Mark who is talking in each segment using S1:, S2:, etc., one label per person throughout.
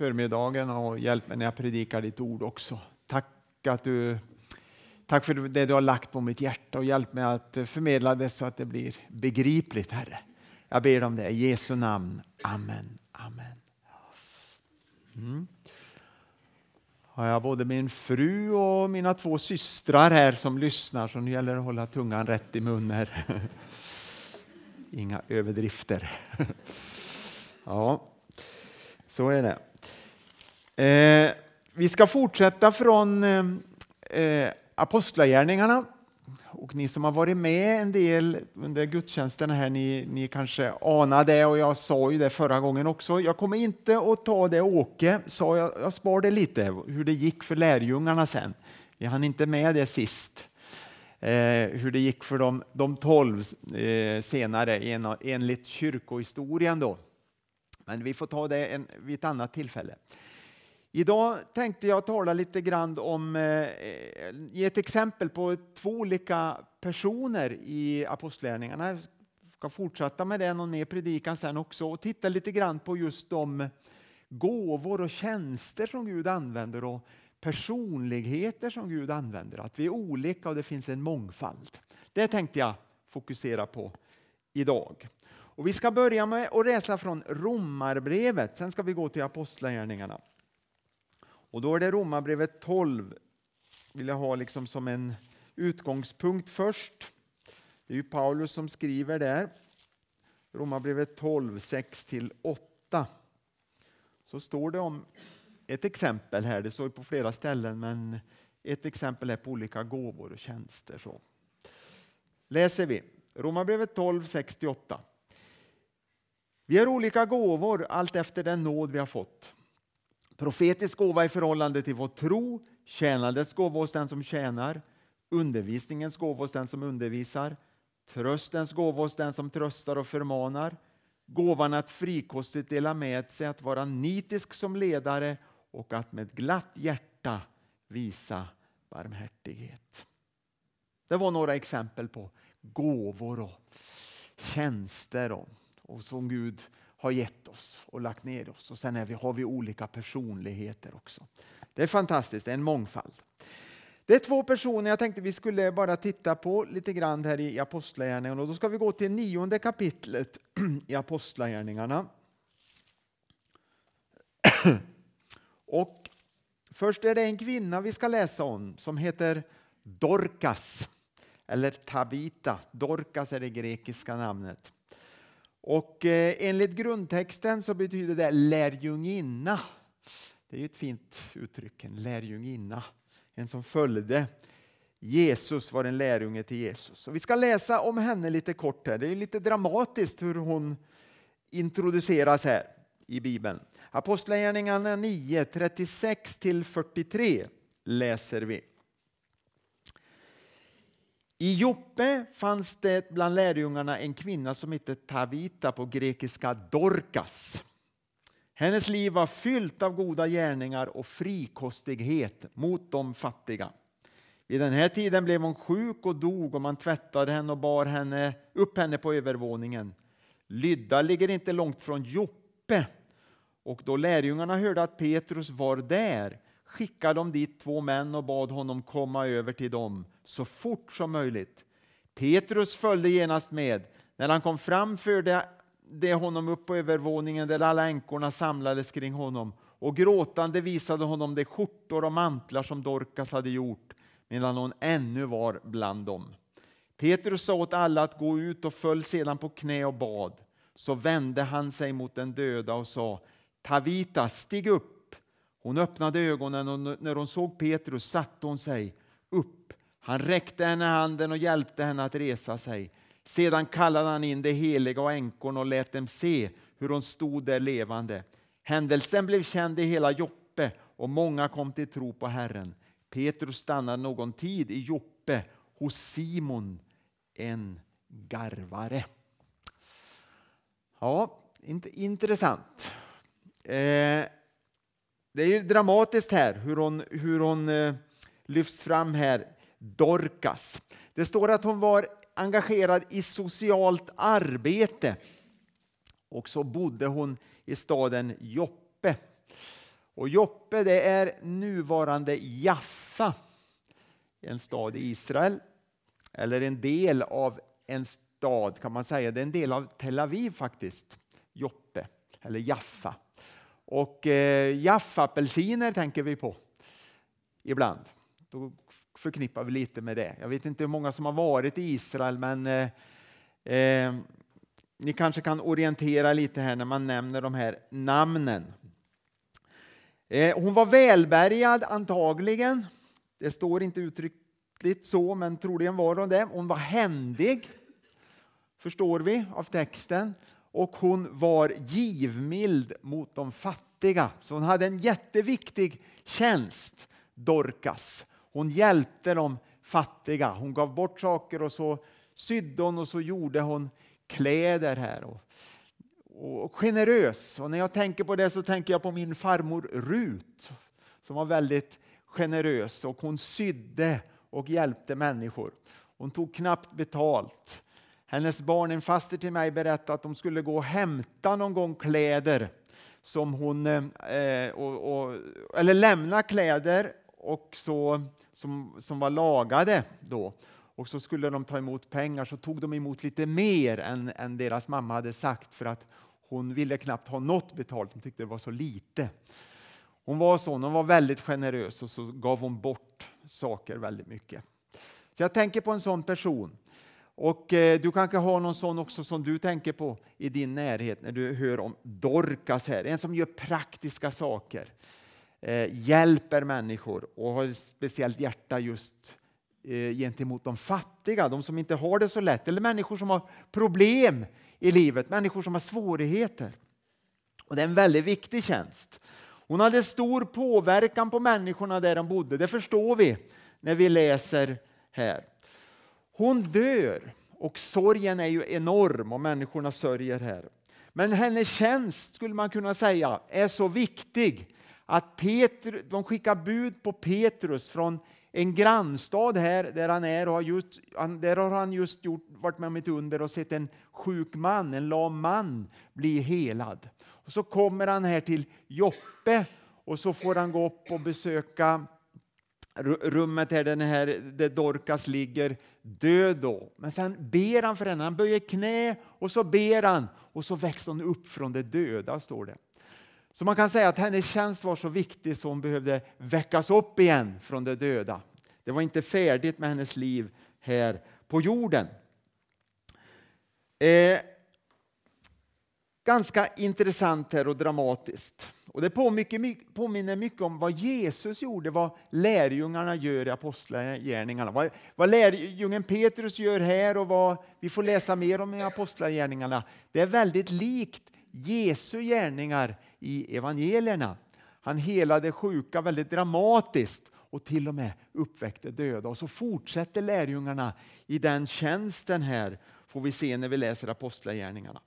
S1: förmiddagen och hjälp mig när jag predikar ditt ord också. Tack, att du, tack för det du har lagt på mitt hjärta och hjälp mig att förmedla det så att det blir begripligt, Herre. Jag ber om det i Jesu namn. Amen. Amen. Mm. Har jag både min fru och mina två systrar här som lyssnar så nu gäller det att hålla tungan rätt i mun här. Inga överdrifter. Ja, så är det. Eh, vi ska fortsätta från eh, eh, Apostlagärningarna. Och ni som har varit med en del under gudstjänsten här, ni, ni kanske anar det och jag sa ju det förra gången också. Jag kommer inte att ta det Åke sa, jag, jag spar det lite, hur det gick för lärjungarna sen. Jag hann inte med det sist. Eh, hur det gick för de, de tolv eh, senare en, enligt kyrkohistorien. Då. Men vi får ta det en, vid ett annat tillfälle. Idag tänkte jag tala lite grann om, eh, eh, ge ett exempel på två olika personer i apostlärningarna. Jag ska fortsätta med det någon mer predikan sen också och titta lite grann på just de gåvor och tjänster som Gud använder och personligheter som Gud använder. Att vi är olika och det finns en mångfald. Det tänkte jag fokusera på idag. Och vi ska börja med att läsa från Romarbrevet, sen ska vi gå till Apostlagärningarna. Och då är det Romarbrevet 12, vill jag ha liksom som en utgångspunkt först. Det är ju Paulus som skriver där. Romarbrevet 12, 6-8. Så står det om ett exempel här, det står på flera ställen, men ett exempel är på olika gåvor och tjänster. Så. Läser vi Romarbrevet 12, 68. Vi har olika gåvor allt efter den nåd vi har fått. Profetisk gåva i förhållande till vår tro, tjänandets gåva hos den som tjänar, undervisningens gåva hos den som undervisar, tröstens gåva hos den som tröstar och förmanar, gåvan att frikostigt dela med sig, att vara nitisk som ledare och att med glatt hjärta visa barmhärtighet. Det var några exempel på gåvor och tjänster och, och som Gud har gett oss och lagt ner oss. Och sen är vi, har vi olika personligheter också. Det är fantastiskt, det är en mångfald. Det är två personer jag tänkte vi skulle bara titta på lite grann här i Apostlagärningarna. Och då ska vi gå till nionde kapitlet i Apostlagärningarna. Och först är det en kvinna vi ska läsa om som heter Dorcas eller Tabita. Dorcas är det grekiska namnet. Och eh, enligt grundtexten så betyder det lärjunginna. Det är ett fint uttryck, en lärjunginna. En som följde Jesus var en lärjunge till Jesus. Och vi ska läsa om henne lite kort här. Det är lite dramatiskt hur hon introduceras här i Bibeln. Apostlagärningarna 9, 36-43 läser vi. I Joppe fanns det bland lärjungarna en kvinna som hette Tavita på grekiska Dorkas. Hennes liv var fyllt av goda gärningar och frikostighet mot de fattiga. Vid den här tiden blev hon sjuk och dog och man tvättade henne och bar henne, upp henne på övervåningen. Lydda ligger inte långt från Joppe och då lärjungarna hörde att Petrus var där skickade de dit två män och bad honom komma över till dem så fort som möjligt. Petrus följde genast med. När han kom fram förde det honom upp på övervåningen där alla änkorna samlades kring honom och gråtande visade honom de skjortor och mantlar som Dorcas hade gjort medan hon ännu var bland dem. Petrus sa åt alla att gå ut och föll sedan på knä och bad. Så vände han sig mot den döda och sa Tavita, stig upp. Hon öppnade ögonen och när hon såg Petrus satte hon sig upp. Han räckte henne handen och hjälpte henne att resa sig. Sedan kallade han in de heliga och änkorna och lät dem se hur hon stod där levande. Händelsen blev känd i hela Joppe och många kom till tro på Herren. Petrus stannade någon tid i Joppe hos Simon, en garvare. Ja, intressant. Eh, det är dramatiskt här hur hon, hur hon eh, lyfts fram här, Dorkas. Det står att hon var engagerad i socialt arbete och så bodde hon i staden Joppe. Och Joppe det är nuvarande Jaffa, en stad i Israel. Eller en del av en stad kan man säga. Det är en del av Tel Aviv faktiskt. Joppe, eller Jaffa. Och eh, Jaffa-apelsiner tänker vi på ibland. Då förknippar vi lite med det. Jag vet inte hur många som har varit i Israel men eh, eh, ni kanske kan orientera lite här när man nämner de här namnen. Eh, hon var välbärgad antagligen. Det står inte uttryckligt så, men troligen var hon det. Hon var händig, förstår vi av texten. Och hon var givmild mot de fattiga. Så hon hade en jätteviktig tjänst, Dorcas. Hon hjälpte de fattiga. Hon gav bort saker och så sydde hon och så gjorde hon kläder här. Och, och generös. Och när jag tänker på det så tänker jag på min farmor Rut som var väldigt generös och hon sydde och hjälpte människor. Hon tog knappt betalt. Hennes barn, en faster till mig, berättade att de skulle gå och hämta någon gång kläder som hon, eh, och, och, eller lämna kläder och så, som, som var lagade då och så skulle de ta emot pengar så tog de emot lite mer än, än deras mamma hade sagt för att hon ville knappt ha något betalt, hon tyckte det var så lite. Hon var sån, hon var väldigt generös och så gav hon bort saker väldigt mycket. Så jag tänker på en sån person. Och eh, du kanske har någon sån också som du tänker på i din närhet när du hör om Dorcas här, en som gör praktiska saker. Eh, hjälper människor och har ett speciellt hjärta just Eh, gentemot de fattiga, de som inte har det så lätt, eller människor som har problem i livet, människor som har svårigheter. Och Det är en väldigt viktig tjänst. Hon hade stor påverkan på människorna där de bodde, det förstår vi när vi läser här. Hon dör och sorgen är ju enorm och människorna sörjer här. Men hennes tjänst skulle man kunna säga är så viktig att Peter, de skickar bud på Petrus från en grannstad här där han är och har just, där har han just gjort, varit med om ett under och sett en sjuk man, en lam man, bli helad. Och så kommer han här till Joppe och så får han gå upp och besöka rummet där, den här där Dorcas ligger död då. Men sen ber han för henne, han böjer knä och så ber han och så växer hon upp från de döda, står det. Så man kan säga att hennes tjänst var så viktig så hon behövde väckas upp igen från de döda. Det var inte färdigt med hennes liv här på jorden. Eh, ganska intressant här och dramatiskt. Och det påminner mycket om vad Jesus gjorde, vad lärjungarna gör i Apostlagärningarna. Vad, vad lärjungen Petrus gör här och vad vi får läsa mer om i Apostlagärningarna. Det är väldigt likt Jesu gärningar i evangelierna. Han helade sjuka väldigt dramatiskt och till och med uppväckte döda. Och så fortsätter lärjungarna i den tjänsten här, får vi se när vi läser Apostlagärningarna.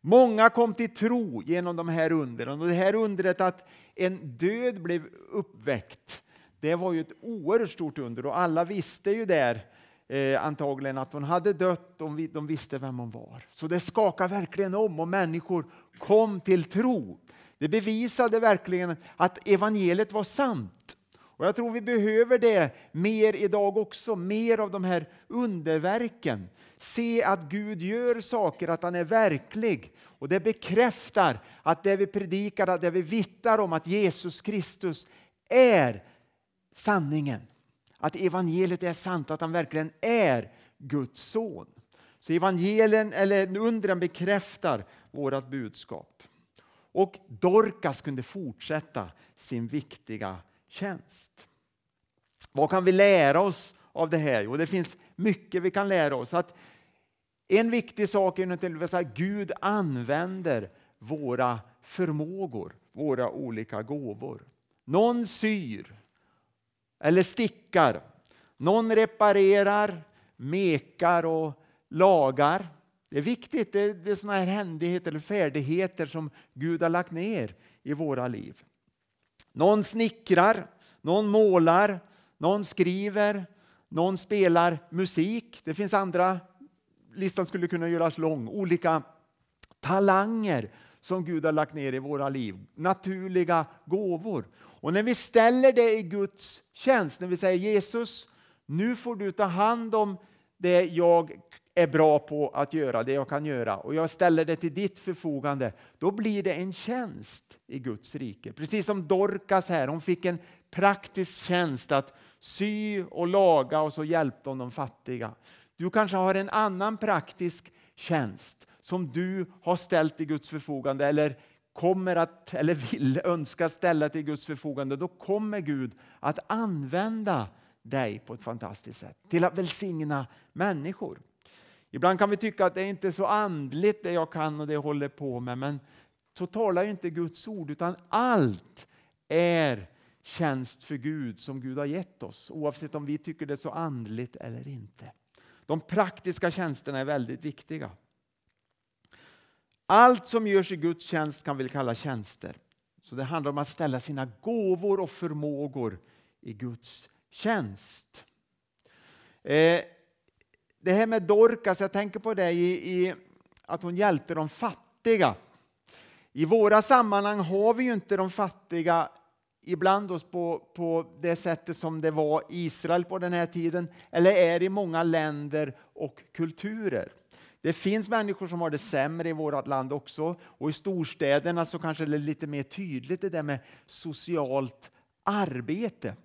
S1: Många kom till tro genom de här undren. Och det här undret att en död blev uppväckt, det var ju ett oerhört stort under och alla visste ju där eh, antagligen att hon hade dött och de visste vem hon var. Så det skakade verkligen om och människor kom till tro. Det bevisade verkligen att evangeliet var sant. Och Jag tror vi behöver det mer idag också, mer av de här underverken. Se att Gud gör saker, att han är verklig. Och Det bekräftar att det vi predikar, att det vi vittnar om att Jesus Kristus är sanningen. Att evangeliet är sant, att han verkligen är Guds son. Så evangelien, eller undren bekräftar vårt budskap. Och Dorkas kunde fortsätta sin viktiga tjänst. Vad kan vi lära oss av det här? Jo, det finns mycket vi kan lära oss. Att en viktig sak är att Gud använder våra förmågor, våra olika gåvor. Någon syr eller stickar. Någon reparerar, mekar och lagar. Det är viktigt, det är, sådana här händigheter eller färdigheter som Gud har lagt ner i våra liv. Någon snickrar, någon målar, någon skriver, någon spelar musik. Det finns andra, listan skulle kunna göras lång, olika talanger som Gud har lagt ner i våra liv. Naturliga gåvor. Och när vi ställer det i Guds tjänst, när vi säger Jesus, nu får du ta hand om det jag är bra på att göra, det jag kan göra och jag ställer det till ditt förfogande, då blir det en tjänst i Guds rike. Precis som Dorcas här, hon fick en praktisk tjänst att sy och laga och så hjälpte hon de fattiga. Du kanske har en annan praktisk tjänst som du har ställt till Guds förfogande eller kommer att, eller vill, önska ställa till Guds förfogande. Då kommer Gud att använda dig på ett fantastiskt sätt till att välsigna människor. Ibland kan vi tycka att det inte är så andligt det jag kan och det jag håller på med, men så talar ju inte Guds ord, utan allt är tjänst för Gud som Gud har gett oss, oavsett om vi tycker det är så andligt eller inte. De praktiska tjänsterna är väldigt viktiga. Allt som görs i Guds tjänst kan vi kalla tjänster. Så det handlar om att ställa sina gåvor och förmågor i Guds tjänst. Eh, det här med Dorcas, jag tänker på det i, i, att hon hjälpte de fattiga. I våra sammanhang har vi ju inte de fattiga ibland oss på, på det sättet som det var i Israel på den här tiden, eller är i många länder och kulturer. Det finns människor som har det sämre i vårt land också och i storstäderna så kanske det är lite mer tydligt det där med socialt arbete.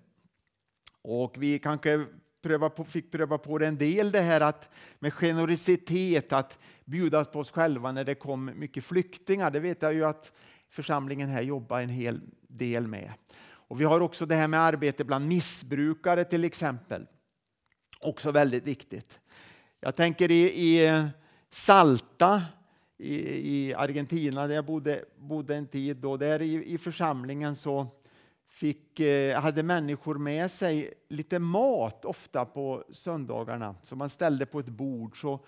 S1: Och vi kanske pröva på, fick pröva på det en del det här att med generositet att bjuda på oss själva när det kom mycket flyktingar. Det vet jag ju att församlingen här jobbar en hel del med. Och vi har också det här med arbete bland missbrukare till exempel. Också väldigt viktigt. Jag tänker i, i Salta i, i, Argentina där jag bodde, bodde en tid. Då, där i, i församlingen så fick, eh, hade människor med sig lite mat ofta på söndagarna som man ställde på ett bord. Så,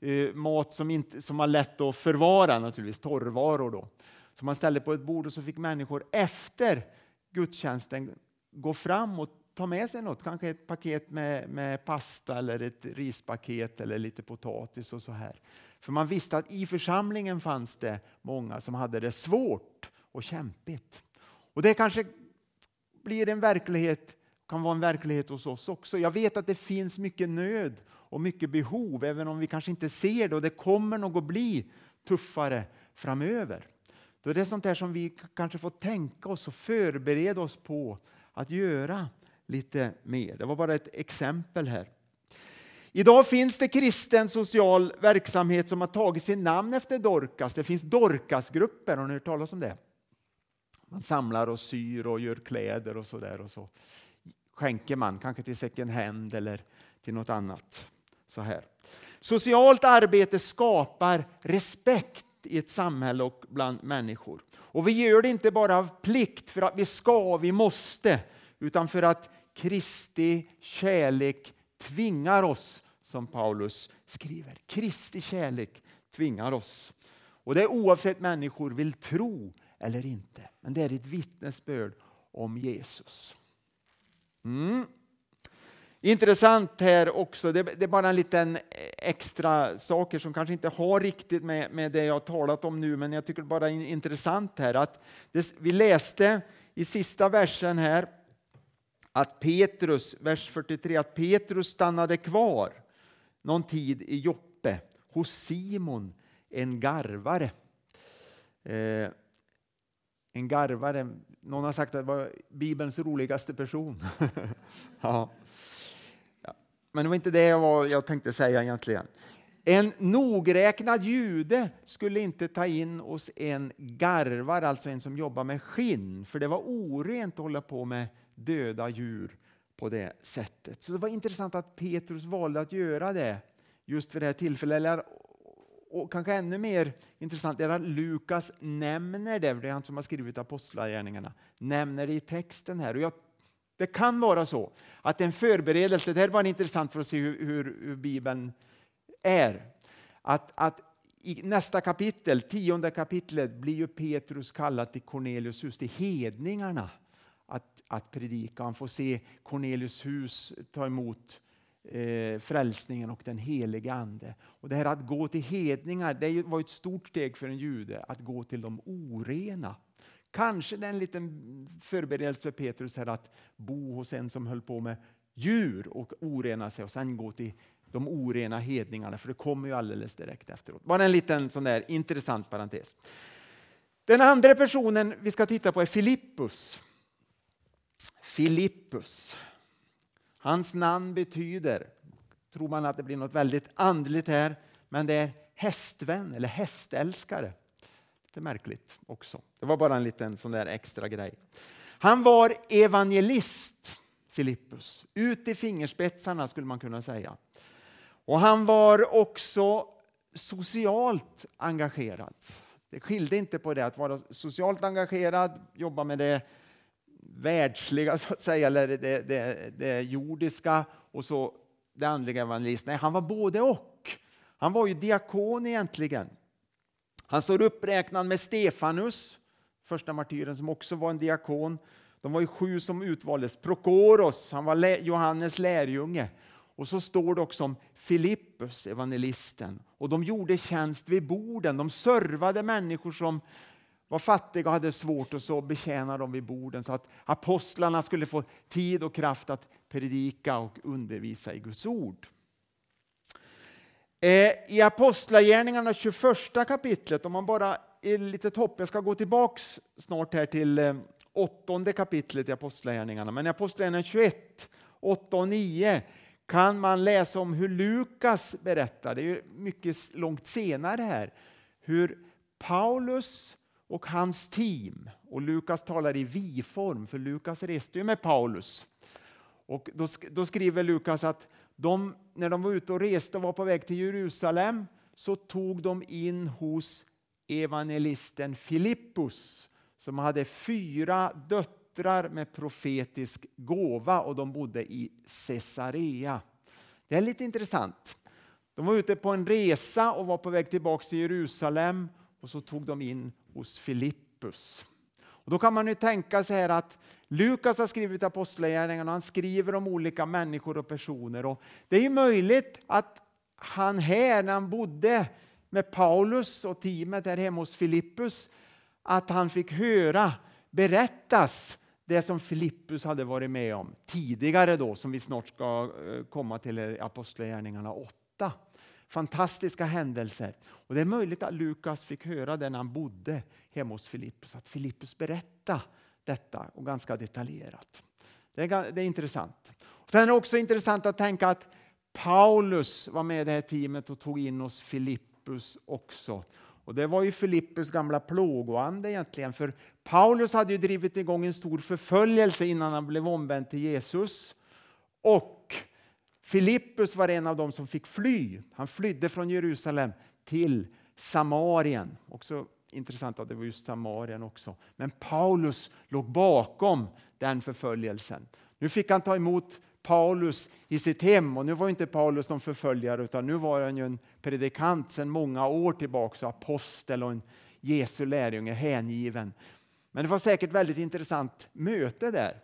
S1: eh, mat som, inte, som var lätt att förvara, naturligtvis, torrvaror. Då. Så man ställde på ett bord och så fick människor efter gudstjänsten gå fram och ta med sig något, kanske ett paket med, med pasta eller ett rispaket eller lite potatis och så här. För man visste att i församlingen fanns det många som hade det svårt och kämpigt. Och det kanske blir en verklighet, kan vara en verklighet hos oss också. Jag vet att det finns mycket nöd och mycket behov, även om vi kanske inte ser det och det kommer nog att bli tuffare framöver. Då är det sånt där som vi kanske får tänka oss och förbereda oss på att göra lite mer. Det var bara ett exempel här. Idag finns det kristen social verksamhet som har tagit sin namn efter Dorcas. Det finns Dorcasgrupper, har ni hört talas om det? Man samlar och syr och gör kläder och så där och så skänker man, kanske till second hand eller till något annat. Så här. Socialt arbete skapar respekt i ett samhälle och bland människor. Och vi gör det inte bara av plikt, för att vi ska, vi måste, utan för att Kristi kärlek tvingar oss, som Paulus skriver. Kristi kärlek tvingar oss. Och det är oavsett människor vill tro eller inte. Men det är ett vittnesbörd om Jesus. Mm. Intressant här också, det, det, är bara en liten extra saker som kanske inte har riktigt med, med det jag har talat om nu, men jag tycker bara är intressant här att det, vi läste i sista versen här att Petrus, vers 43, att Petrus stannade kvar någon tid i Joppe hos Simon, en garvare. Eh, en garvare. Någon har sagt att det var Bibelns roligaste person. ja. ja. Men det var inte det jag, var, jag tänkte säga egentligen. En nogräknad jude skulle inte ta in hos en garvare, alltså en som jobbar med skinn, för det var orent att hålla på med döda djur på det sättet. Så det var intressant att Petrus valde att göra det just för det här tillfället och kanske ännu mer intressant är att Lukas nämner det, det är han som har skrivit Apostlagärningarna, nämner det i texten här. Och jag, det kan vara så att en förberedelse, det här var intressant för att se hur, hur, hur Bibeln är, att, att i nästa kapitel, tionde kapitlet, blir ju Petrus kallad till Cornelius hus, till hedningarna, att, att predika. Han får se Cornelius hus ta emot eh, frälsningen och den helige Ande. Och det här att gå till hedningar, det var ett stort steg för en jude, att gå till de orena. Kanske det är en liten förberedelse för Petrus här att bo hos en som höll på med djur och orena sig och sen gå till de orena hedningarna, för det kommer ju alldeles direkt efteråt. Bara en liten sån där intressant parentes. Den andra personen vi ska titta på är Filippus. Filippus. Hans namn betyder, tror man att det blir något väldigt andligt här, men det är hästvän eller hästälskare. Lite märkligt också. Det var bara en liten sån där extra grej. Han var evangelist, Filippus. Ut i fingerspetsarna skulle man kunna säga. Och han var också socialt engagerad. Det skilde inte på det att vara socialt engagerad, jobba med det världsliga, så att säga, eller det, det, det jordiska och så det andliga evangelisten. Nej, han var både och. Han var ju diakon egentligen. Han står uppräknad med Stefanus, första martyren som också var en diakon. De var ju sju som utvaldes. Prokoros, han var Johannes lärjunge. Och så står det också om Filippus, evangelisten. Och de gjorde tjänst vid borden. De servade människor som var fattiga och hade svårt och så betjänade de vid borden så att apostlarna skulle få tid och kraft att predika och undervisa i Guds ord. Eh, I Apostlagärningarna 21 kapitlet, om man bara är lite topp, jag ska gå tillbaks snart här till eh, åttonde kapitlet i Apostlagärningarna, men i Apostlagärningarna 21, 8 och 9 kan man läsa om hur Lukas berättar, det är mycket långt senare här, hur Paulus och hans team, och Lukas talar i vi-form, för Lukas reste ju med Paulus. Och då, då skriver Lukas att de, när de var ute och reste och var på väg till Jerusalem så tog de in hos evangelisten Filippus som hade fyra döttrar med profetisk gåva och de bodde i Caesarea. Det är lite intressant. De var ute på en resa och var på väg tillbaka till Jerusalem och så tog de in hos Filippus. Och då kan man ju tänka sig här att Lukas har skrivit Apostlagärningarna och han skriver om olika människor och personer. Och det är ju möjligt att han här, när han bodde med Paulus och teamet här hemma hos Filippus, att han fick höra berättas det som Filippus hade varit med om tidigare då, som vi snart ska eh, komma till i Apostlagärningarna 8 fantastiska händelser. Och Det är möjligt att Lukas fick höra det när han bodde hemma hos Filippus, att Filippus berättade detta och ganska detaljerat. Det är, det är intressant. Och sen är det också intressant att tänka att Paulus var med i det här teamet och tog in oss Filippus också. Och Det var ju Filippus gamla plågoande egentligen, för Paulus hade ju drivit igång en stor förföljelse innan han blev omvänd till Jesus. Och Filippus var en av dem som fick fly. Han flydde från Jerusalem till Samarien. Också intressant att det var just Samarien också. Men Paulus låg bakom den förföljelsen. Nu fick han ta emot Paulus i sitt hem och nu var inte Paulus någon förföljare utan nu var han ju en predikant sedan många år tillbaka, apostel och en Jesu lärjunge, hängiven. Men det var säkert väldigt intressant möte där.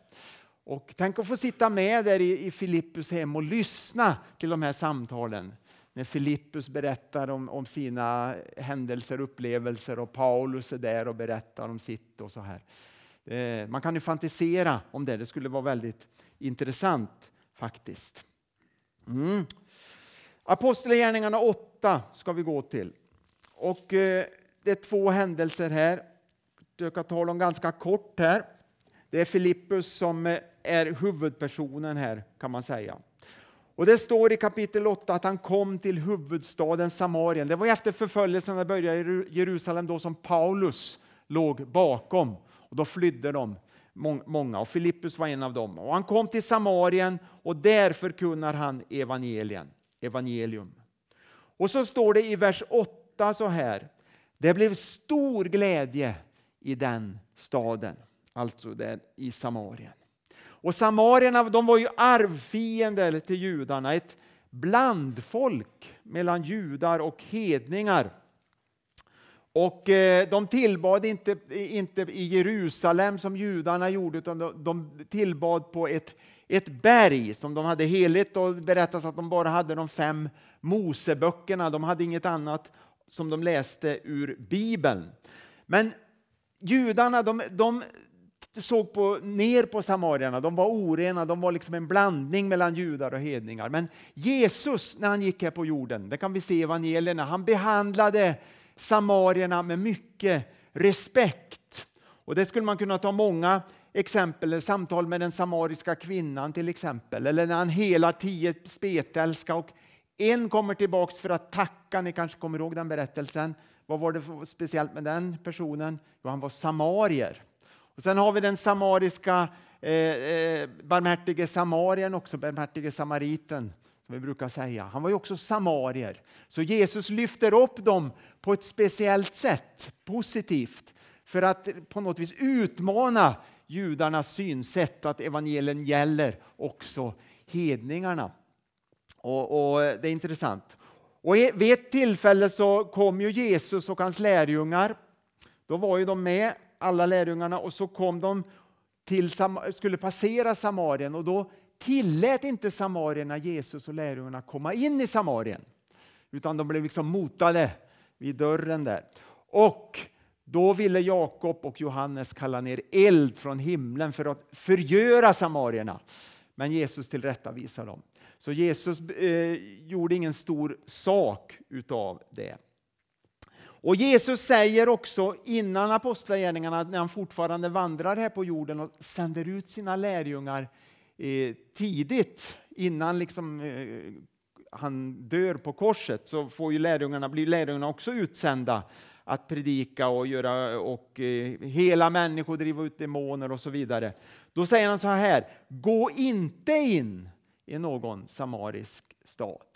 S1: Och tänk att få sitta med där i, Filippus hem och lyssna till de här samtalen. När Filippus berättar om, om sina händelser och upplevelser och Paulus är där och berättar om sitt och så här. Eh, man kan ju fantisera om det, det skulle vara väldigt intressant faktiskt. Mm. Apostlagärningarna 8 ska vi gå till. Och eh, det är två händelser här. Jag ska ta dem ganska kort här. Det är Filippus som eh, är huvudpersonen här kan man säga. Och Det står i kapitel 8 att han kom till huvudstaden Samarien. Det var efter förföljelsen började i Jerusalem då som Paulus låg bakom. Och Då flydde de många och Filippus var en av dem. Och han kom till Samarien och där förkunnar han evangelien, evangelium. Och så står det i vers 8 så här. Det blev stor glädje i den staden alltså där i Samarien. Och samarierna de var ju arvfiender till judarna, ett blandfolk mellan judar och hedningar. Och eh, de tillbad inte, inte i Jerusalem som judarna gjorde, utan de tillbad på ett, ett berg som de hade heligt och berättas att de bara hade de fem Moseböckerna. De hade inget annat som de läste ur Bibeln. Men judarna de, de såg på, ner på samarierna. De var orena, de var liksom en blandning mellan judar och hedningar. Men Jesus, när han gick här på jorden, det kan vi se i evangelierna, han behandlade samarierna med mycket respekt. Och det skulle man kunna ta många exempel, samtal med den samariska kvinnan till exempel, eller när han helar tio spetälska och en kommer tillbaks för att tacka, ni kanske kommer ihåg den berättelsen. Vad var det för speciellt med den personen? Jo, han var samarier. Och sen har vi den samariska eh, eh, barmhärtige samarien också, barmhärtige samariten som vi brukar säga. Han var ju också samarier. Så Jesus lyfter upp dem på ett speciellt sätt, positivt, för att på något vis utmana judarnas synsätt att evangelien gäller också hedningarna. Och, och, Det är intressant. Och vid ett tillfälle så kom ju Jesus och hans lärjungar. Då var ju de med, alla lärjungarna, och så kom de till, skulle passera Samarien och då tillät inte samarierna Jesus och lärjungarna komma in i Samarien. Utan de blev liksom motade vid dörren där. Och då ville Jakob och Johannes kalla ner eld från himlen för att förgöra samarierna. Men Jesus tillrättavisade dem. Så Jesus eh, gjorde ingen stor sak utav det. Och Jesus säger också innan apostlagärningarna, när han fortfarande vandrar här på jorden och sänder ut sina lärjungar eh, tidigt, innan liksom, eh, han dör på korset, så får ju lärjungarna, blir lärjungarna också utsända att predika och, göra, och eh, hela människor, driva ut demoner och så vidare. Då säger han så här, gå inte in i någon samarisk stad.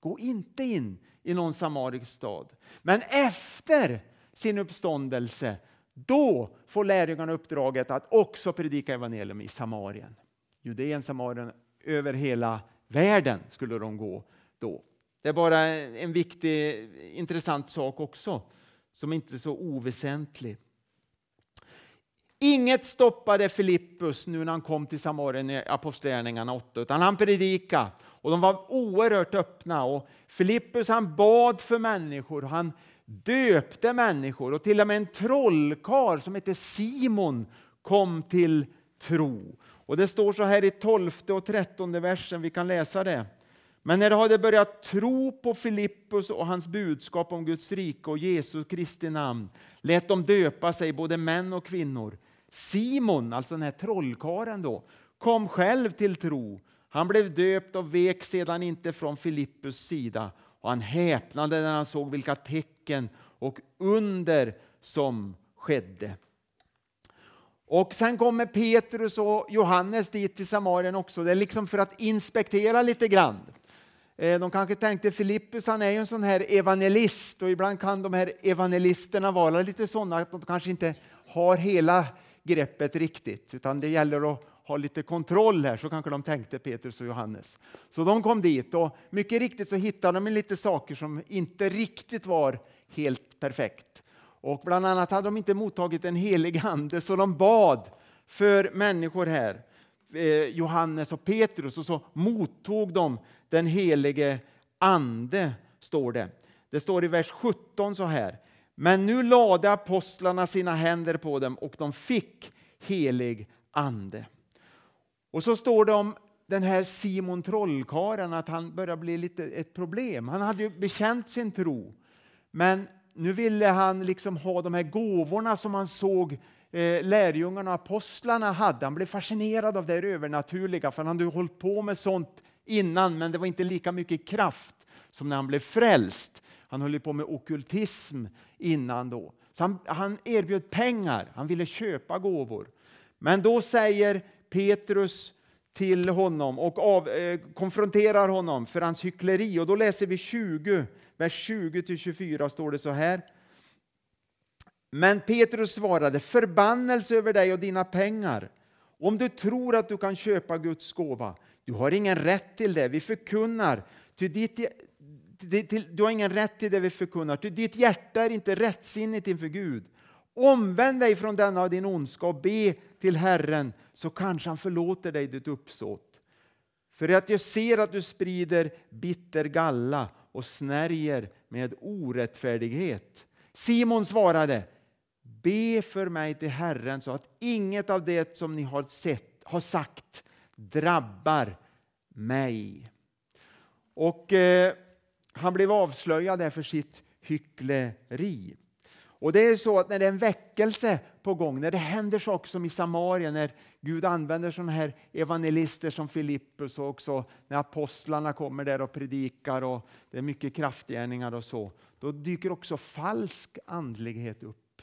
S1: Gå inte in i någon samarisk stad. Men efter sin uppståndelse, då får lärjungarna uppdraget att också predika evangelium i Samarien. Judeen, Samarien, över hela världen skulle de gå då. Det är bara en viktig, intressant sak också, som inte är så oväsentlig. Inget stoppade Filippus nu när han kom till Samarien i Apostlagärningarna 8, utan han predikade. Och de var oerhört öppna. Och Filippus han bad för människor, han döpte människor och till och med en trollkar som hette Simon kom till tro. Och Det står så här i 12 och 13 versen, vi kan läsa det. Men när de hade börjat tro på Filippus och hans budskap om Guds rike och Jesu Kristi namn lät de döpa sig, både män och kvinnor. Simon, alltså den här trollkaren då, kom själv till tro. Han blev döpt och vek sedan inte från Filippus sida och han häpnade när han såg vilka tecken och under som skedde. Och sen kommer Petrus och Johannes dit till Samarien också. Det är liksom för att inspektera lite grann. Eh, de kanske tänkte Filippus han är ju en sån här evangelist och ibland kan de här evangelisterna vara lite sådana att de kanske inte har hela greppet riktigt utan det gäller att ha lite kontroll här, så kanske de tänkte Petrus och Johannes. Så de kom dit och mycket riktigt så hittade de lite saker som inte riktigt var helt perfekt. Och bland annat hade de inte mottagit en helig ande så de bad för människor här, eh, Johannes och Petrus, och så mottog de den helige ande, står det. Det står i vers 17 så här. Men nu lade apostlarna sina händer på dem och de fick helig ande. Och så står det om den här Simon trollkaren att han börjar bli lite ett problem. Han hade ju bekänt sin tro, men nu ville han liksom ha de här gåvorna som han såg eh, lärjungarna och apostlarna hade. Han blev fascinerad av det övernaturliga, för han hade hållit på med sånt innan, men det var inte lika mycket kraft som när han blev frälst. Han höll på med okultism innan då. Så han, han erbjöd pengar, han ville köpa gåvor. Men då säger Petrus till honom och av, eh, konfronterar honom för hans hyckleri. Och då läser vi 20, vers 20-24 står det så här. Men Petrus svarade, förbannelse över dig och dina pengar. Om du tror att du kan köpa Guds gåva, du har ingen rätt till det. Vi förkunnar, till ditt, till, du har ingen rätt till det vi förkunnar, ty ditt hjärta är inte rättsinnigt inför Gud. Omvänd dig från denna din ondska och be till Herren så kanske han förlåter dig ditt uppsåt. För att jag ser att du sprider bitter galla och snärjer med orättfärdighet. Simon svarade, be för mig till Herren så att inget av det som ni har, sett, har sagt drabbar mig. Och eh, han blev avslöjad för sitt hyckleri. Och det är så att när det är en väckelse på gång, när det händer saker som i Samarien, när Gud använder sådana här evangelister som Filippus och också när apostlarna kommer där och predikar och det är mycket kraftgärningar och så, då dyker också falsk andlighet upp.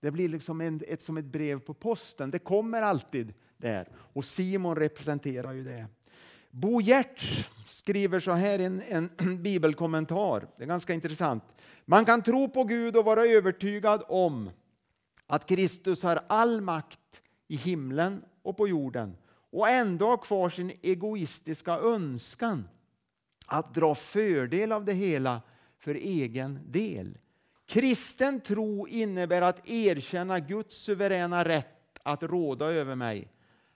S1: Det blir liksom en, ett, som ett brev på posten. Det kommer alltid där. Och Simon representerar ju det. Bo Giertz skriver så här i en, en bibelkommentar. Det är ganska intressant. Man kan tro på Gud och vara övertygad om att Kristus har all makt i himlen och på jorden och ändå ha kvar sin egoistiska önskan att dra fördel av det hela för egen del. Kristen tro innebär att erkänna Guds suveräna rätt att råda över mig,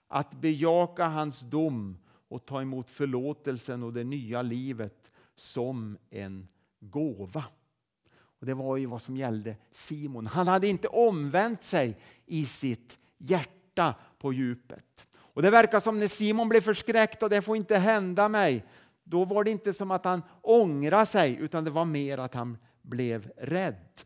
S1: att bejaka hans dom och ta emot förlåtelsen och det nya livet som en gåva. Och Det var ju vad som gällde Simon. Han hade inte omvänt sig i sitt hjärta på djupet. Och Det verkar som när Simon blev förskräckt och det får inte hända mig. Då var det inte som att han ångrade sig utan det var mer att han blev rädd.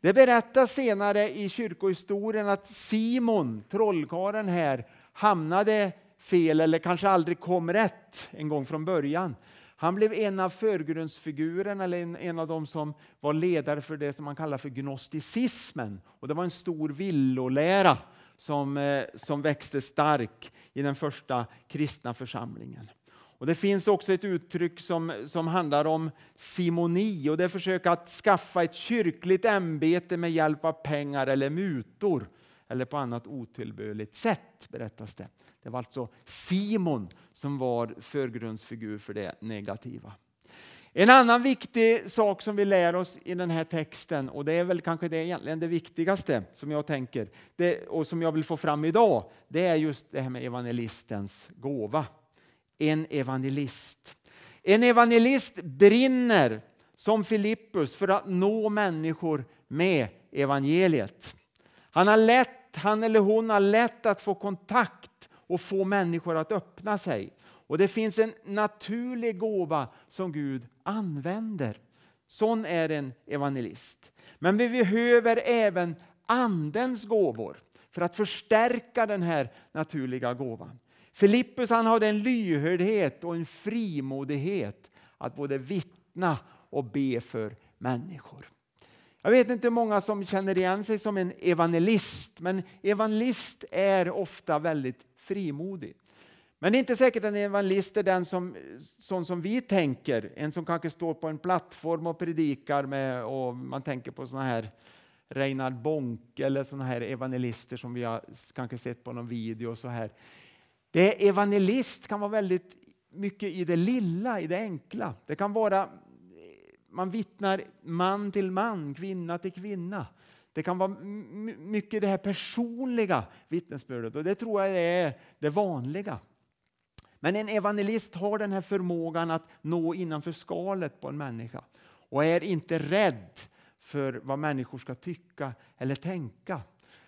S1: Det berättas senare i kyrkohistorien att Simon, trollkaren här, hamnade fel eller kanske aldrig kom rätt en gång från början. Han blev en av förgrundsfigurerna, eller en, en, av de som var ledare för det som man kallar för gnosticismen. Och det var en stor villolära som, eh, som växte stark i den första kristna församlingen. Och Det finns också ett uttryck som, som handlar om simoni och det är försök att skaffa ett kyrkligt ämbete med hjälp av pengar eller mutor eller på annat otillbörligt sätt, berättas det. Det var alltså Simon som var förgrundsfigur för det negativa. En annan viktig sak som vi lär oss i den här texten, och det är väl kanske det egentligen det viktigaste som jag tänker det, och som jag vill få fram idag, det är just det här med evangelistens gåva. En evangelist. En evangelist brinner som Filippus för att nå människor med evangeliet. Han, har lätt, han eller hon har lätt att få kontakt och få människor att öppna sig. Och Det finns en naturlig gåva som Gud använder. Sån är en evangelist. Men vi behöver även Andens gåvor för att förstärka den här naturliga gåvan. Filippus han hade en lyhördhet och en frimodighet att både vittna och be för människor. Jag vet inte hur många som känner igen sig som en evangelist, men evangelist är ofta väldigt frimodig. Men det är inte säkert att en evangelist är den som, sån som vi tänker. En som kanske står på en plattform och predikar med, och man tänker på såna här Reinhard Bonk eller såna här evangelister som vi har kanske sett på någon video. Och så här. Det evangelist kan vara väldigt mycket i det lilla, i det enkla. Det kan vara man vittnar man till man, kvinna till kvinna. Det kan vara mycket det här personliga vittnesbördet och det tror jag är det vanliga. Men en evangelist har den här förmågan att nå innanför skalet på en människa och är inte rädd för vad människor ska tycka eller tänka.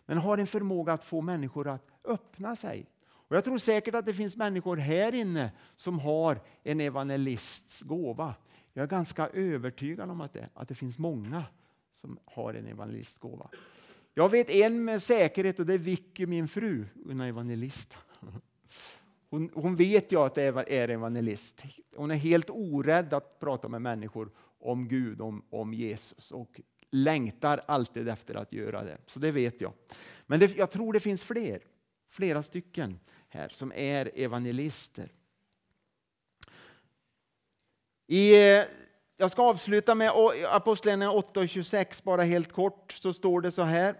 S1: Men har en förmåga att få människor att öppna sig. Och jag tror säkert att det finns människor här inne som har en evangelists gåva. Jag är ganska övertygad om att det, att det finns många som har en evangelistgåva. Jag vet en med säkerhet och det är Vicky, min fru. Hon är evangelist. Hon, hon vet ju att det är evangelist. Hon är helt orädd att prata med människor om Gud, om, om Jesus och längtar alltid efter att göra det. Så det vet jag. Men det, jag tror det finns fler, flera stycken här som är evangelister. I eh, jag ska avsluta med Apostlagärningarna 8.26. bara helt kort. Så står det så här.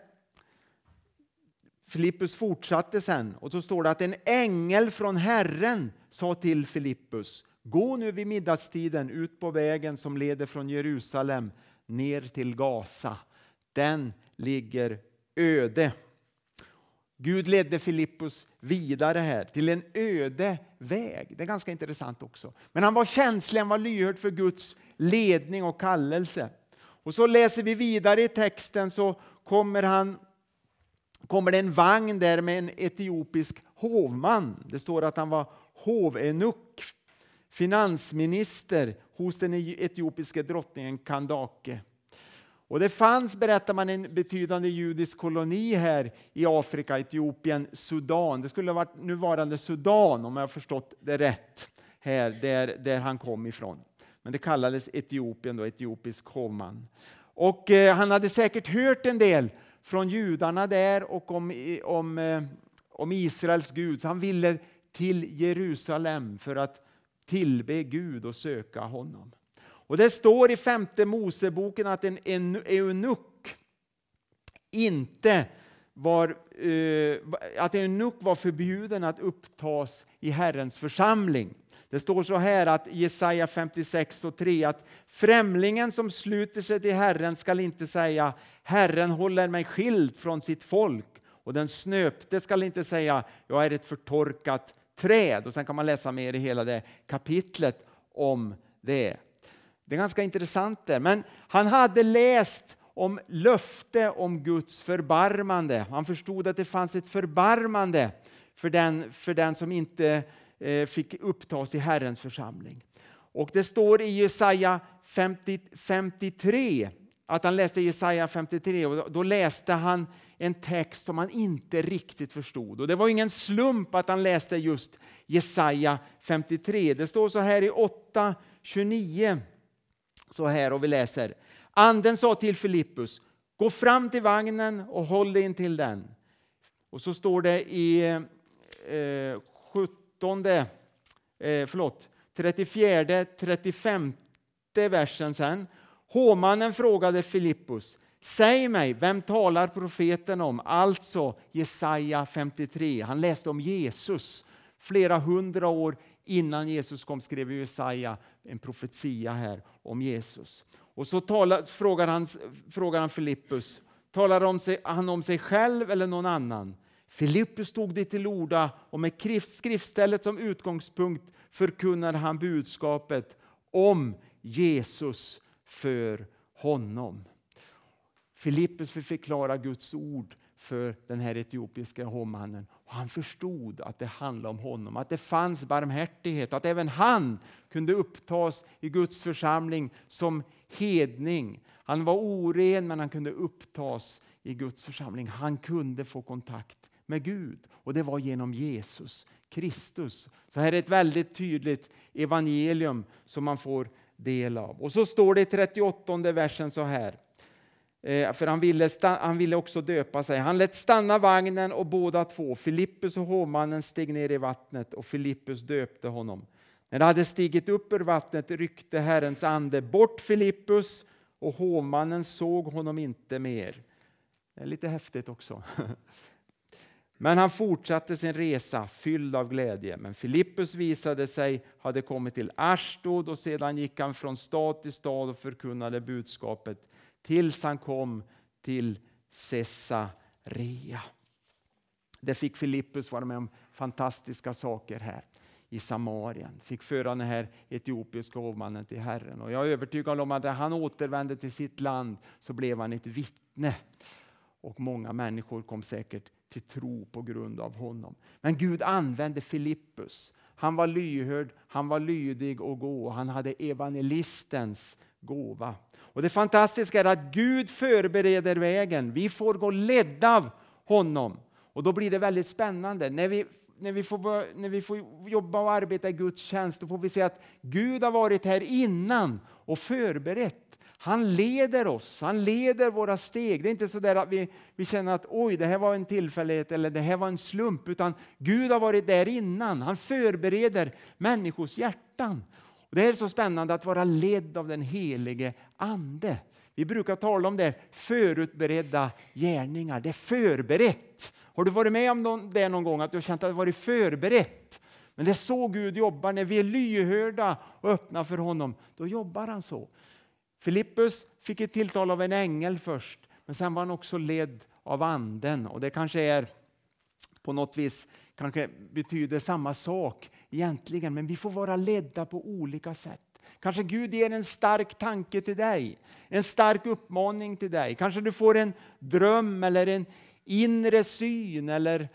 S1: Filippus fortsatte sen och så står det att en ängel från Herren sa till Filippus Gå nu vid middagstiden ut på vägen som leder från Jerusalem ner till Gaza. Den ligger öde. Gud ledde Filippus vidare här till en öde väg. Det är ganska intressant också. Men han var känslig, han var lyhörd för Guds ledning och kallelse. Och så läser vi vidare i texten så kommer, han, kommer det en vagn där med en etiopisk hovman. Det står att han var hovenuck, finansminister hos den etiopiska drottningen Kandake. Och det fanns, berättar man, en betydande judisk koloni här i Afrika, Etiopien, Sudan. Det skulle ha varit nuvarande Sudan om jag har förstått det rätt, här där, där han kom ifrån. Men det kallades Etiopien, då, etiopisk hovman. Och eh, han hade säkert hört en del från judarna där och om, om, eh, om Israels Gud. Så han ville till Jerusalem för att tillbe Gud och söka honom. Och Det står i femte Moseboken att en eunuck inte var, eh, att eunuck var förbjuden att upptas i Herrens församling. Det står så här att Jesaja 56 och 3 att främlingen som sluter sig till Herren skall inte säga Herren håller mig skild från sitt folk och den snöpte skall inte säga jag är ett förtorkat träd. Och sen kan man läsa mer i hela det kapitlet om det. Det är ganska intressant där. Men han hade läst om löfte om Guds förbarmande. Han förstod att det fanns ett förbarmande för den, för den som inte eh, fick upptas i Herrens församling. Och det står i Jesaja 50, 53 att han läste Jesaja 53 och då läste han en text som han inte riktigt förstod. Och Det var ingen slump att han läste just Jesaja 53. Det står så här i 8.29 så här och vi läser. Anden sa till Filippus, gå fram till vagnen och håll dig in till den. Och så står det i eh, 17, eh, förlåt, 34, 35 versen sen. Hovmannen frågade Filippus, säg mig, vem talar profeten om? Alltså Jesaja 53. Han läste om Jesus flera hundra år innan Jesus kom skrev Jesaja en profetia här om Jesus. Och så talar, frågar, han, frågar han Filippus, talar om sig, han om sig själv eller någon annan? Filippus tog det till orda och med skriftstället som utgångspunkt förkunnade han budskapet om Jesus för honom. Filippus vill förklara Guds ord för den här etiopiska hovmannen. han förstod att det handlade om honom, att det fanns barmhärtighet, att även han kunde upptas i Guds församling som hedning. Han var oren men han kunde upptas i Guds församling. Han kunde få kontakt med Gud och det var genom Jesus Kristus. Så här är ett väldigt tydligt evangelium som man får del av. Och så står det i 38 versen så här. Eh, för han ville, han ville också döpa sig. Han lät stanna vagnen och båda två, Filippus och hovmannen, steg ner i vattnet och Filippus döpte honom. När de hade stigit upp ur vattnet ryckte Herrens ande bort Filippus och hovmannen såg honom inte mer. Det är lite häftigt också. Men han fortsatte sin resa fylld av glädje. Men Filippus visade sig hade kommit till Ashdod och sedan gick han från stad till stad och förkunnade budskapet tills han kom till Caesarea. Där fick Filippus vara med om fantastiska saker här i Samarien. Fick föra den här etiopiska hovmannen till Herren. Och jag är övertygad om att när han återvände till sitt land så blev han ett vittne. Och många människor kom säkert till tro på grund av honom. Men Gud använde Filippus. Han var lyhörd, han var lydig och gå. Han hade evangelistens gåva. Och Det fantastiska är att Gud förbereder vägen. Vi får gå ledda av honom. Och Då blir det väldigt spännande. När vi, när vi, får, när vi får jobba och arbeta i Guds tjänst då får vi se att Gud har varit här innan och förberett. Han leder oss, han leder våra steg. Det är inte så där att vi, vi känner att oj, det här var en tillfällighet eller det här var en slump, utan Gud har varit där innan. Han förbereder människors hjärtan. Och det är så spännande att vara ledd av den helige Ande. Vi brukar tala om det, förutberedda gärningar. Det är förberett. Har du varit med om det någon gång, att du har känt att det varit förberett? Men det är så Gud jobbar, när vi är lyhörda och öppna för honom. Då jobbar han så. Filippus fick ett tilltal av en ängel först, men sen var han också ledd av anden. Och det kanske är på något vis kanske betyder samma sak egentligen, men vi får vara ledda på olika sätt. Kanske Gud ger en stark tanke till dig, en stark uppmaning till dig. Kanske du får en dröm eller en inre syn eller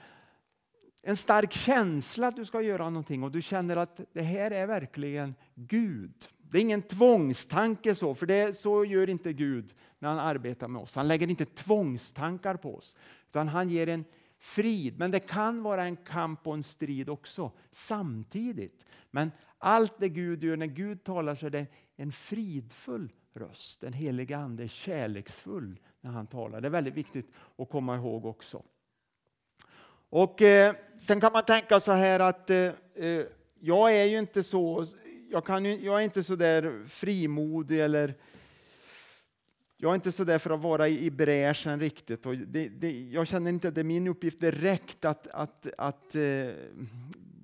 S1: en stark känsla att du ska göra någonting och du känner att det här är verkligen Gud. Det är ingen tvångstanke så, för det, så gör inte Gud när han arbetar med oss. Han lägger inte tvångstankar på oss, utan han ger en frid. Men det kan vara en kamp och en strid också samtidigt. Men allt det Gud gör, när Gud talar så är det en fridfull röst. Den heliga Ande är kärleksfull när han talar. Det är väldigt viktigt att komma ihåg också. Och eh, Sen kan man tänka så här att eh, eh jag är ju inte så, jag, kan jag är inte så där frimodig eller jag är inte så där för att vara i, bräschen riktigt. Och det, det, jag känner inte att det är min uppgift direkt att, att, att eh,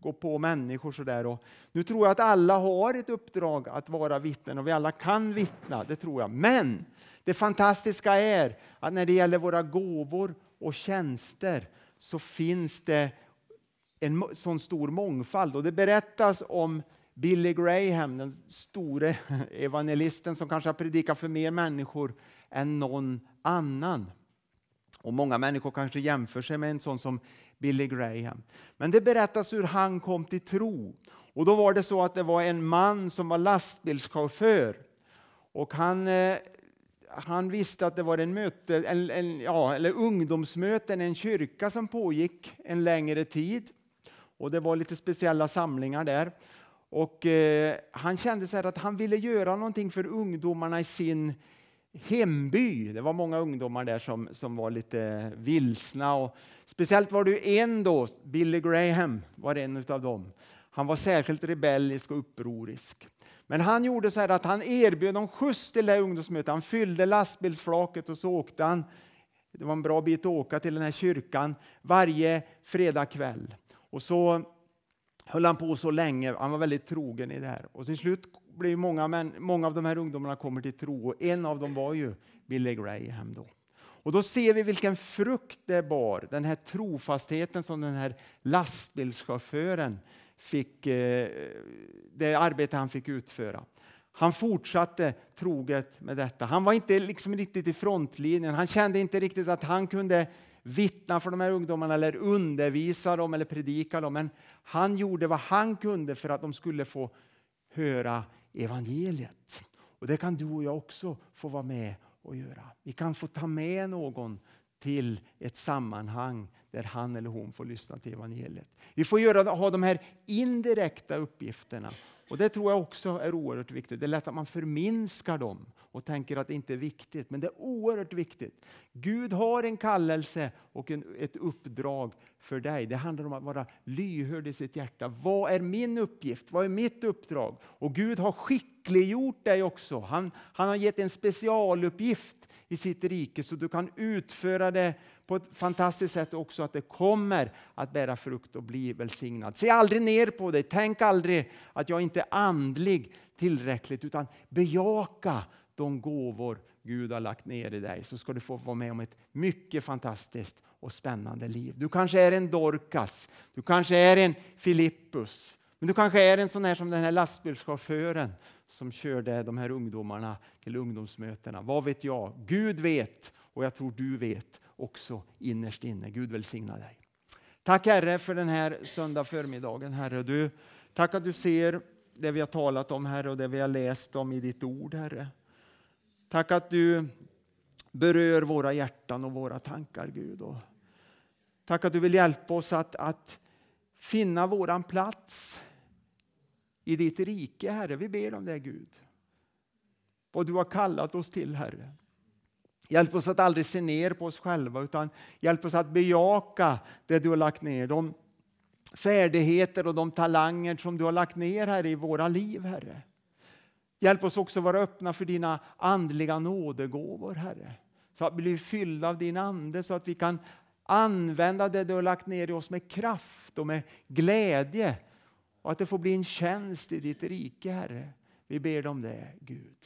S1: gå på människor sådär. Nu tror jag att alla har ett uppdrag att vara vittnen och vi alla kan vittna, det tror jag. Men det fantastiska är att när det gäller våra gåvor och tjänster så finns det en sån stor mångfald. Och det berättas om Billy Graham, den store evangelisten som kanske har predikat för mer människor än någon annan. Och Många människor kanske jämför sig med en sån som Billy Graham. Men det berättas hur han kom till tro. Och Då var det så att det var en man som var lastbilschaufför. Och han, eh, han visste att det var en möte, en, en, ja, eller ungdomsmöten, en kyrka som pågick en längre tid. Och Det var lite speciella samlingar där. Och eh, Han kände så att han ville göra någonting för ungdomarna i sin hemby. Det var många ungdomar där som, som var lite vilsna. Och speciellt var det en då, Billy Graham var en av dem. Han var särskilt rebellisk och upprorisk. Men han gjorde så här att han erbjöd dem skjuts till det här ungdomsmötet. Han fyllde lastbilsflaket och så åkte han. Det var en bra bit att åka till den här kyrkan varje fredagkväll. Och så höll han på så länge. Han var väldigt trogen i det här. Och till slut blev många, män, många av de här ungdomarna kommer till tro. Och en av dem var ju Billy Graham. Då. Och då ser vi vilken frukt det bar, den här trofastheten som den här lastbilschauffören fick, eh, det arbete han fick utföra. Han fortsatte troget med detta. Han var inte liksom riktigt i frontlinjen. Han kände inte riktigt att han kunde vittna för de här ungdomarna eller undervisa dem eller predika dem. Men han gjorde vad han kunde för att de skulle få höra evangeliet. Och Det kan du och jag också få vara med och göra. Vi kan få ta med någon till ett sammanhang där han eller hon får lyssna till evangeliet. Vi får göra, ha de här indirekta uppgifterna och Det tror jag också är oerhört viktigt. Det är lätt att man förminskar dem och tänker att det inte är viktigt, men det är oerhört viktigt. Gud har en kallelse och en, ett uppdrag för dig. Det handlar om att vara lyhörd i sitt hjärta. Vad är min uppgift? Vad är mitt uppdrag? Och Gud har skickliggjort dig också. Han, han har gett en specialuppgift i sitt rike så du kan utföra det på ett fantastiskt sätt också att det kommer att bära frukt och bli välsignad. Se aldrig ner på dig. Tänk aldrig att jag inte är andlig tillräckligt utan bejaka de gåvor Gud har lagt ner i dig så ska du få vara med om ett mycket fantastiskt och spännande liv. Du kanske är en Dorcas, du kanske är en Filippus, men du kanske är en sån här som den här lastbilschauffören som körde de här ungdomarna till ungdomsmötena. Vad vet jag? Gud vet och jag tror du vet också innerst inne. Gud välsigna dig. Tack Herre för den här söndag förmiddagen. Herre. Du, tack att du ser det vi har talat om Herre och det vi har läst om i ditt ord Herre. Tack att du berör våra hjärtan och våra tankar Gud. Och tack att du vill hjälpa oss att, att finna våran plats i ditt rike, Herre. Vi ber om det, Gud. Vad du har kallat oss till, Herre. Hjälp oss att aldrig se ner på oss själva, utan hjälp oss att bejaka det du har lagt ner. De färdigheter och de talanger som du har lagt ner, här i våra liv, Herre. Hjälp oss också vara öppna för dina andliga nådegåvor, Herre. Så att vi blir fyllda av din Ande, så att vi kan använda det du har lagt ner i oss med kraft och med glädje och att det får bli en tjänst i ditt rike, Herre. Vi ber om det, Gud.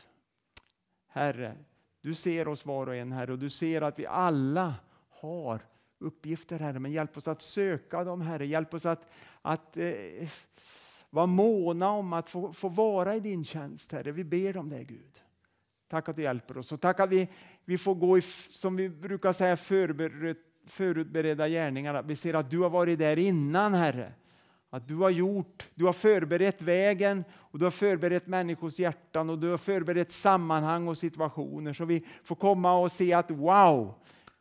S1: Herre, du ser oss var och en, Herre, och du ser att vi alla har uppgifter, Herre, men hjälp oss att söka dem, Herre. Hjälp oss att, att eh, vara måna om att få, få vara i din tjänst, Herre. Vi ber om det, Gud. Tack att du hjälper oss och tack att vi, vi får gå i, som vi brukar säga, förberett, förutberedda gärningar. Vi ser att du har varit där innan, Herre. Att du har gjort, du har förberett vägen och du har förberett människors hjärtan och du har förberett sammanhang och situationer så vi får komma och se att wow,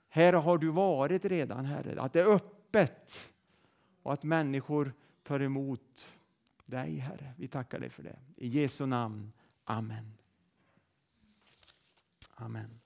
S1: här har du varit redan Herre. Att det är öppet och att människor tar emot dig Herre. Vi tackar dig för det. I Jesu namn. Amen. Amen.